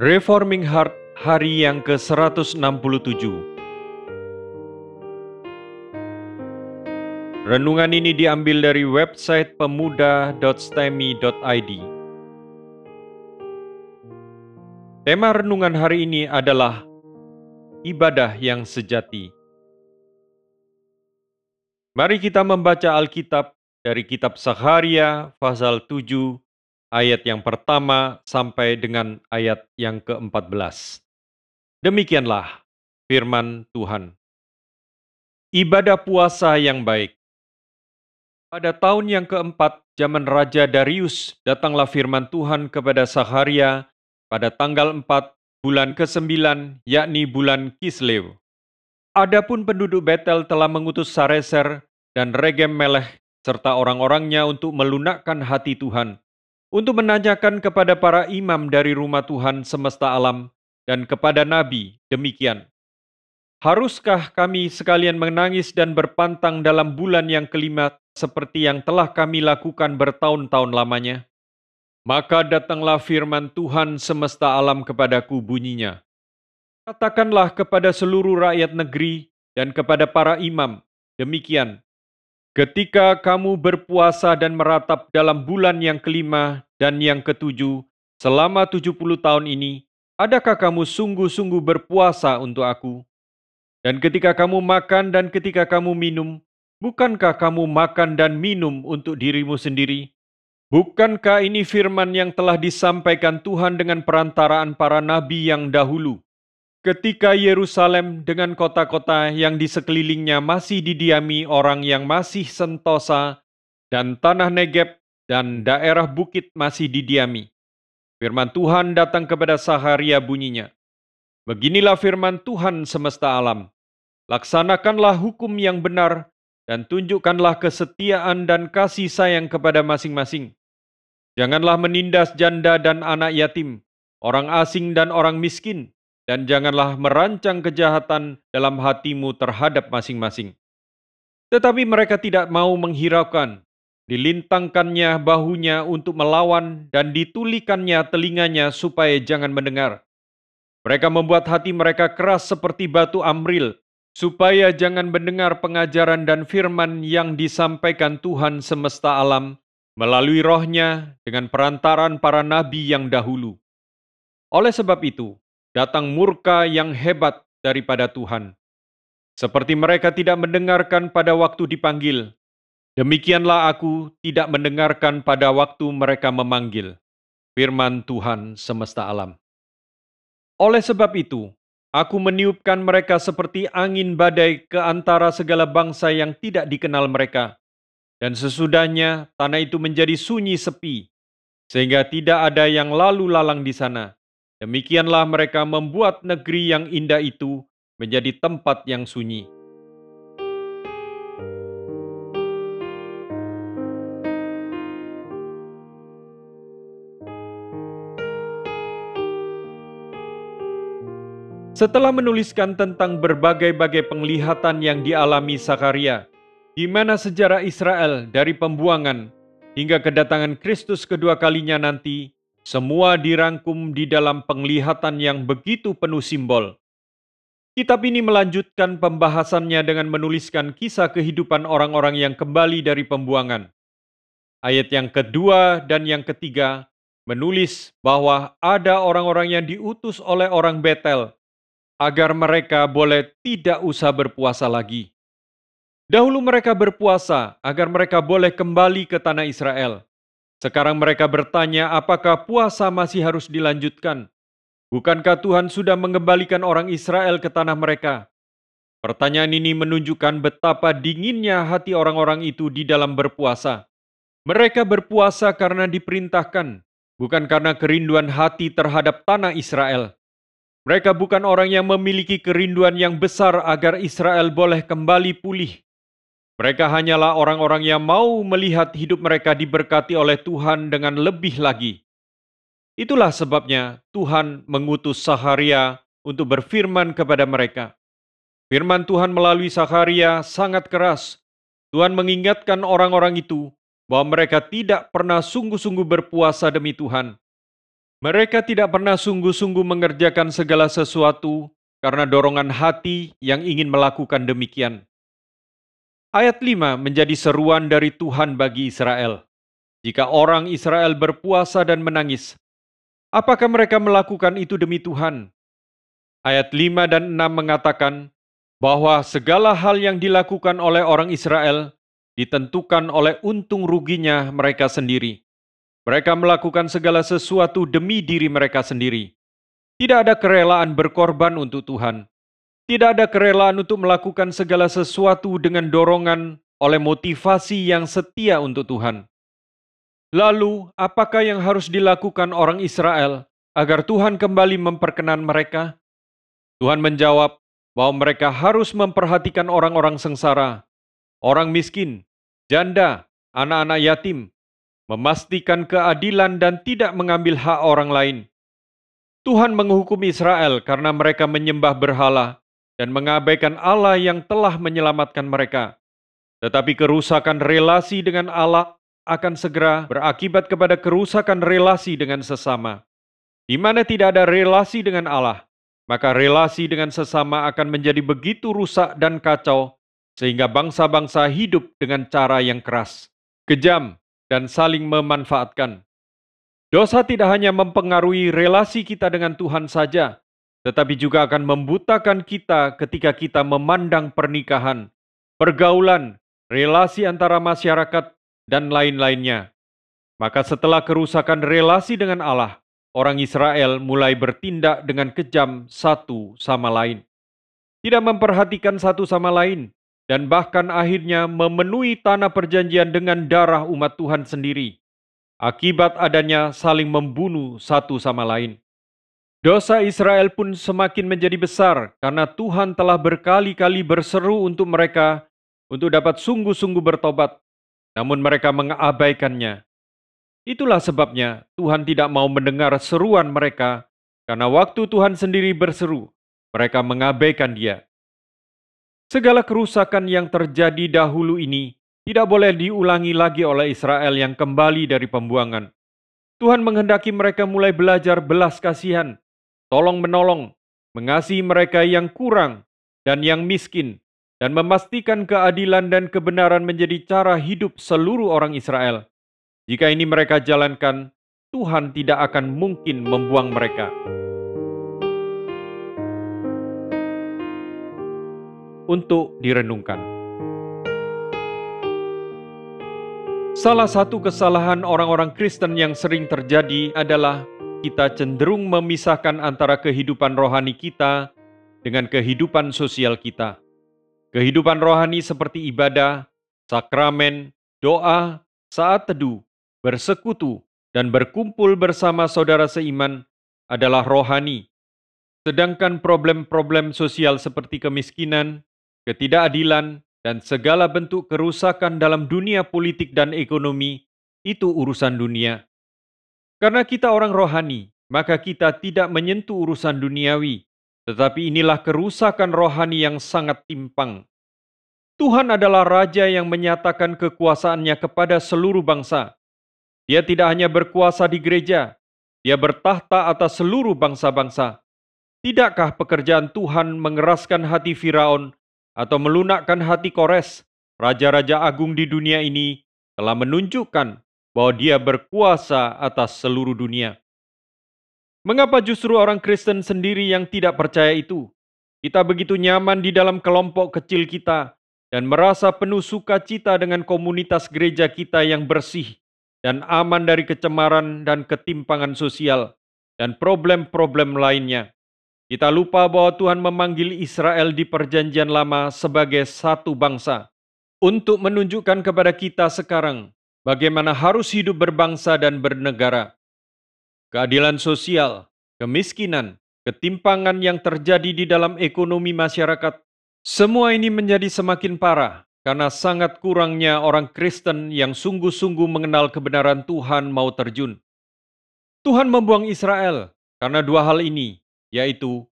Reforming Heart hari yang ke-167 Renungan ini diambil dari website pemuda.stemi.id Tema renungan hari ini adalah Ibadah yang sejati. Mari kita membaca Alkitab dari kitab Saharia pasal 7 ayat yang pertama sampai dengan ayat yang ke-14. Demikianlah firman Tuhan. Ibadah puasa yang baik. Pada tahun yang keempat zaman Raja Darius, datanglah firman Tuhan kepada Saharia pada tanggal 4 bulan ke-9, yakni bulan Kislev. Adapun penduduk Betel telah mengutus Sareser dan Regem Melech serta orang-orangnya untuk melunakkan hati Tuhan, untuk menanyakan kepada para imam dari rumah Tuhan semesta alam dan kepada nabi demikian. Haruskah kami sekalian menangis dan berpantang dalam bulan yang kelima seperti yang telah kami lakukan bertahun-tahun lamanya? Maka datanglah firman Tuhan semesta alam kepadaku bunyinya. Katakanlah kepada seluruh rakyat negeri dan kepada para imam, demikian, ketika kamu berpuasa dan meratap dalam bulan yang kelima dan yang ketujuh, selama tujuh puluh tahun ini, adakah kamu sungguh-sungguh berpuasa untuk aku? Dan ketika kamu makan dan ketika kamu minum, bukankah kamu makan dan minum untuk dirimu sendiri? Bukankah ini firman yang telah disampaikan Tuhan dengan perantaraan para nabi yang dahulu? Ketika Yerusalem dengan kota-kota yang di sekelilingnya masih didiami orang yang masih sentosa, dan tanah Negeb dan daerah bukit masih didiami. Firman Tuhan datang kepada Saharia bunyinya, Beginilah firman Tuhan semesta alam, laksanakanlah hukum yang benar dan tunjukkanlah kesetiaan dan kasih sayang kepada masing-masing. Janganlah menindas janda dan anak yatim, orang asing dan orang miskin, dan janganlah merancang kejahatan dalam hatimu terhadap masing-masing. Tetapi mereka tidak mau menghiraukan, dilintangkannya bahunya untuk melawan dan ditulikannya telinganya supaya jangan mendengar. Mereka membuat hati mereka keras seperti batu amril, supaya jangan mendengar pengajaran dan firman yang disampaikan Tuhan semesta alam melalui rohnya dengan perantaran para nabi yang dahulu. Oleh sebab itu, datang murka yang hebat daripada Tuhan. Seperti mereka tidak mendengarkan pada waktu dipanggil, demikianlah aku tidak mendengarkan pada waktu mereka memanggil. Firman Tuhan semesta alam. Oleh sebab itu, aku meniupkan mereka seperti angin badai ke antara segala bangsa yang tidak dikenal mereka. Dan sesudahnya tanah itu menjadi sunyi sepi, sehingga tidak ada yang lalu lalang di sana Demikianlah mereka membuat negeri yang indah itu menjadi tempat yang sunyi. Setelah menuliskan tentang berbagai-bagai penglihatan yang dialami Sakaria, di mana sejarah Israel dari pembuangan hingga kedatangan Kristus kedua kalinya nanti semua dirangkum di dalam penglihatan yang begitu penuh simbol. Kitab ini melanjutkan pembahasannya dengan menuliskan kisah kehidupan orang-orang yang kembali dari pembuangan. Ayat yang kedua dan yang ketiga menulis bahwa ada orang-orang yang diutus oleh orang Betel agar mereka boleh tidak usah berpuasa lagi. Dahulu mereka berpuasa agar mereka boleh kembali ke tanah Israel. Sekarang mereka bertanya, apakah puasa masih harus dilanjutkan? Bukankah Tuhan sudah mengembalikan orang Israel ke tanah mereka? Pertanyaan ini menunjukkan betapa dinginnya hati orang-orang itu di dalam berpuasa. Mereka berpuasa karena diperintahkan, bukan karena kerinduan hati terhadap tanah Israel. Mereka bukan orang yang memiliki kerinduan yang besar agar Israel boleh kembali pulih mereka hanyalah orang-orang yang mau melihat hidup mereka diberkati oleh Tuhan dengan lebih lagi. Itulah sebabnya Tuhan mengutus Saharia untuk berfirman kepada mereka. Firman Tuhan melalui Saharia sangat keras. Tuhan mengingatkan orang-orang itu bahwa mereka tidak pernah sungguh-sungguh berpuasa demi Tuhan. Mereka tidak pernah sungguh-sungguh mengerjakan segala sesuatu karena dorongan hati yang ingin melakukan demikian. Ayat 5 menjadi seruan dari Tuhan bagi Israel. Jika orang Israel berpuasa dan menangis, apakah mereka melakukan itu demi Tuhan? Ayat 5 dan 6 mengatakan bahwa segala hal yang dilakukan oleh orang Israel ditentukan oleh untung ruginya mereka sendiri. Mereka melakukan segala sesuatu demi diri mereka sendiri. Tidak ada kerelaan berkorban untuk Tuhan. Tidak ada kerelaan untuk melakukan segala sesuatu dengan dorongan oleh motivasi yang setia untuk Tuhan. Lalu, apakah yang harus dilakukan orang Israel agar Tuhan kembali memperkenan mereka? Tuhan menjawab bahwa mereka harus memperhatikan orang-orang sengsara, orang miskin, janda, anak-anak yatim, memastikan keadilan dan tidak mengambil hak orang lain. Tuhan menghukum Israel karena mereka menyembah berhala dan mengabaikan Allah yang telah menyelamatkan mereka. Tetapi kerusakan relasi dengan Allah akan segera berakibat kepada kerusakan relasi dengan sesama. Di mana tidak ada relasi dengan Allah, maka relasi dengan sesama akan menjadi begitu rusak dan kacau, sehingga bangsa-bangsa hidup dengan cara yang keras, kejam, dan saling memanfaatkan. Dosa tidak hanya mempengaruhi relasi kita dengan Tuhan saja, tetapi juga akan membutakan kita ketika kita memandang pernikahan, pergaulan, relasi antara masyarakat, dan lain-lainnya. Maka setelah kerusakan relasi dengan Allah, orang Israel mulai bertindak dengan kejam satu sama lain. Tidak memperhatikan satu sama lain, dan bahkan akhirnya memenuhi tanah perjanjian dengan darah umat Tuhan sendiri. Akibat adanya saling membunuh satu sama lain. Dosa Israel pun semakin menjadi besar karena Tuhan telah berkali-kali berseru untuk mereka untuk dapat sungguh-sungguh bertobat, namun mereka mengabaikannya. Itulah sebabnya Tuhan tidak mau mendengar seruan mereka, karena waktu Tuhan sendiri berseru, mereka mengabaikan Dia. Segala kerusakan yang terjadi dahulu ini tidak boleh diulangi lagi oleh Israel yang kembali dari pembuangan. Tuhan menghendaki mereka mulai belajar belas kasihan, tolong menolong, mengasihi mereka yang kurang dan yang miskin, dan memastikan keadilan dan kebenaran menjadi cara hidup seluruh orang Israel. Jika ini mereka jalankan, Tuhan tidak akan mungkin membuang mereka. untuk direnungkan. Salah satu kesalahan orang-orang Kristen yang sering terjadi adalah kita cenderung memisahkan antara kehidupan rohani kita dengan kehidupan sosial kita. Kehidupan rohani seperti ibadah, sakramen, doa, saat teduh, bersekutu, dan berkumpul bersama saudara seiman adalah rohani. Sedangkan problem-problem sosial seperti kemiskinan, ketidakadilan, dan segala bentuk kerusakan dalam dunia politik dan ekonomi itu urusan dunia. Karena kita orang rohani, maka kita tidak menyentuh urusan duniawi, tetapi inilah kerusakan rohani yang sangat timpang. Tuhan adalah Raja yang menyatakan kekuasaannya kepada seluruh bangsa. Dia tidak hanya berkuasa di gereja, dia bertahta atas seluruh bangsa-bangsa. Tidakkah pekerjaan Tuhan mengeraskan hati Firaun atau melunakkan hati Kores, raja-raja agung di dunia ini, telah menunjukkan bahwa dia berkuasa atas seluruh dunia. Mengapa justru orang Kristen sendiri yang tidak percaya itu? Kita begitu nyaman di dalam kelompok kecil kita dan merasa penuh sukacita dengan komunitas gereja kita yang bersih dan aman dari kecemaran dan ketimpangan sosial dan problem-problem lainnya. Kita lupa bahwa Tuhan memanggil Israel di Perjanjian Lama sebagai satu bangsa untuk menunjukkan kepada kita sekarang bagaimana harus hidup berbangsa dan bernegara. Keadilan sosial, kemiskinan, ketimpangan yang terjadi di dalam ekonomi masyarakat, semua ini menjadi semakin parah karena sangat kurangnya orang Kristen yang sungguh-sungguh mengenal kebenaran Tuhan mau terjun. Tuhan membuang Israel karena dua hal ini, yaitu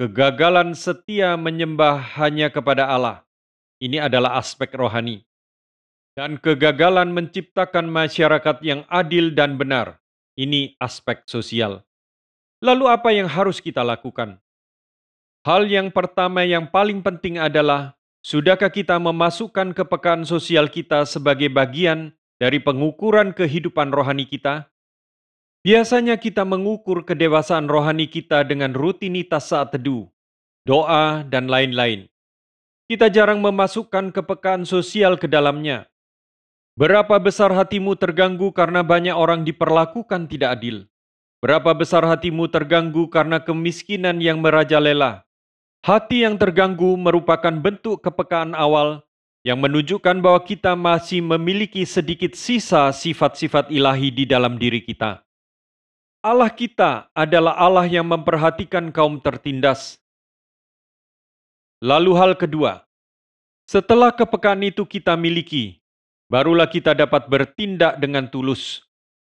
kegagalan setia menyembah hanya kepada Allah. Ini adalah aspek rohani. Dan kegagalan menciptakan masyarakat yang adil dan benar. Ini aspek sosial. Lalu, apa yang harus kita lakukan? Hal yang pertama yang paling penting adalah, sudahkah kita memasukkan kepekaan sosial kita sebagai bagian dari pengukuran kehidupan rohani kita? Biasanya kita mengukur kedewasaan rohani kita dengan rutinitas saat teduh, doa, dan lain-lain. Kita jarang memasukkan kepekaan sosial ke dalamnya. Berapa besar hatimu terganggu karena banyak orang diperlakukan tidak adil? Berapa besar hatimu terganggu karena kemiskinan yang merajalela? Hati yang terganggu merupakan bentuk kepekaan awal yang menunjukkan bahwa kita masih memiliki sedikit sisa sifat-sifat ilahi di dalam diri kita. Allah kita adalah Allah yang memperhatikan kaum tertindas. Lalu, hal kedua, setelah kepekaan itu kita miliki, barulah kita dapat bertindak dengan tulus.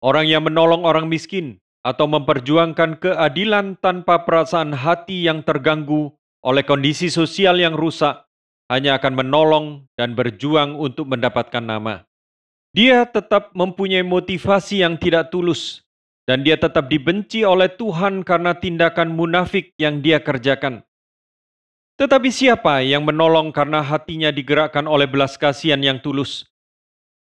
Orang yang menolong orang miskin, atau memperjuangkan keadilan tanpa perasaan hati yang terganggu oleh kondisi sosial yang rusak, hanya akan menolong dan berjuang untuk mendapatkan nama. Dia tetap mempunyai motivasi yang tidak tulus, dan dia tetap dibenci oleh Tuhan karena tindakan munafik yang dia kerjakan. Tetapi siapa yang menolong karena hatinya digerakkan oleh belas kasihan yang tulus?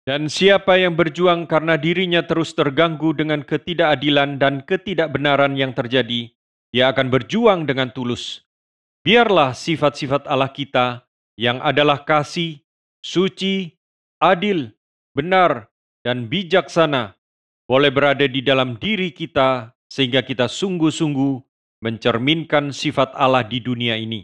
Dan siapa yang berjuang karena dirinya terus terganggu dengan ketidakadilan dan ketidakbenaran yang terjadi, dia akan berjuang dengan tulus. Biarlah sifat-sifat Allah kita yang adalah kasih, suci, adil, benar, dan bijaksana boleh berada di dalam diri kita sehingga kita sungguh-sungguh mencerminkan sifat Allah di dunia ini.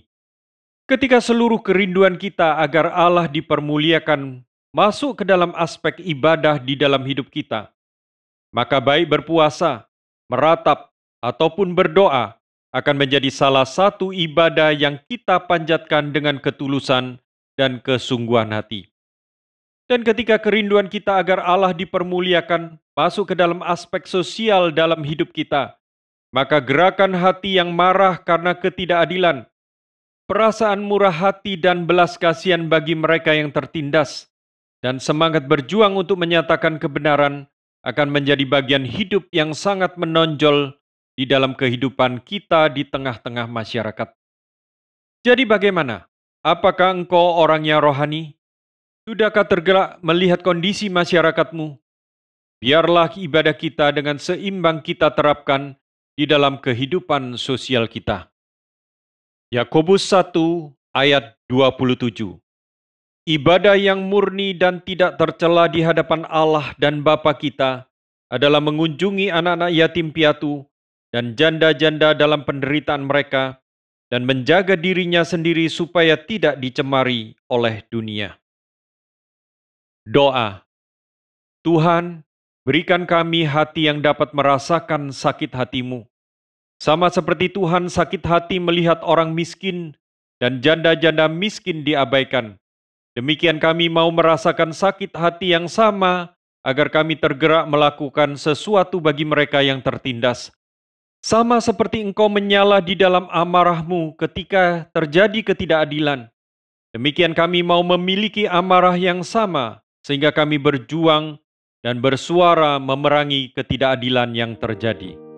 Ketika seluruh kerinduan kita agar Allah dipermuliakan masuk ke dalam aspek ibadah di dalam hidup kita, maka baik berpuasa, meratap, ataupun berdoa akan menjadi salah satu ibadah yang kita panjatkan dengan ketulusan dan kesungguhan hati. Dan ketika kerinduan kita agar Allah dipermuliakan masuk ke dalam aspek sosial dalam hidup kita, maka gerakan hati yang marah karena ketidakadilan, perasaan murah hati dan belas kasihan bagi mereka yang tertindas, dan semangat berjuang untuk menyatakan kebenaran akan menjadi bagian hidup yang sangat menonjol di dalam kehidupan kita di tengah-tengah masyarakat. Jadi bagaimana? Apakah engkau orang yang rohani? Sudahkah tergerak melihat kondisi masyarakatmu? Biarlah ibadah kita dengan seimbang kita terapkan di dalam kehidupan sosial kita. Yakobus 1 ayat 27 Ibadah yang murni dan tidak tercela di hadapan Allah dan Bapa kita adalah mengunjungi anak-anak yatim piatu dan janda-janda dalam penderitaan mereka dan menjaga dirinya sendiri supaya tidak dicemari oleh dunia. Doa Tuhan, berikan kami hati yang dapat merasakan sakit hatimu. Sama seperti Tuhan sakit hati melihat orang miskin dan janda-janda miskin diabaikan Demikian kami mau merasakan sakit hati yang sama agar kami tergerak melakukan sesuatu bagi mereka yang tertindas. Sama seperti engkau menyala di dalam amarahmu ketika terjadi ketidakadilan. Demikian kami mau memiliki amarah yang sama sehingga kami berjuang dan bersuara memerangi ketidakadilan yang terjadi.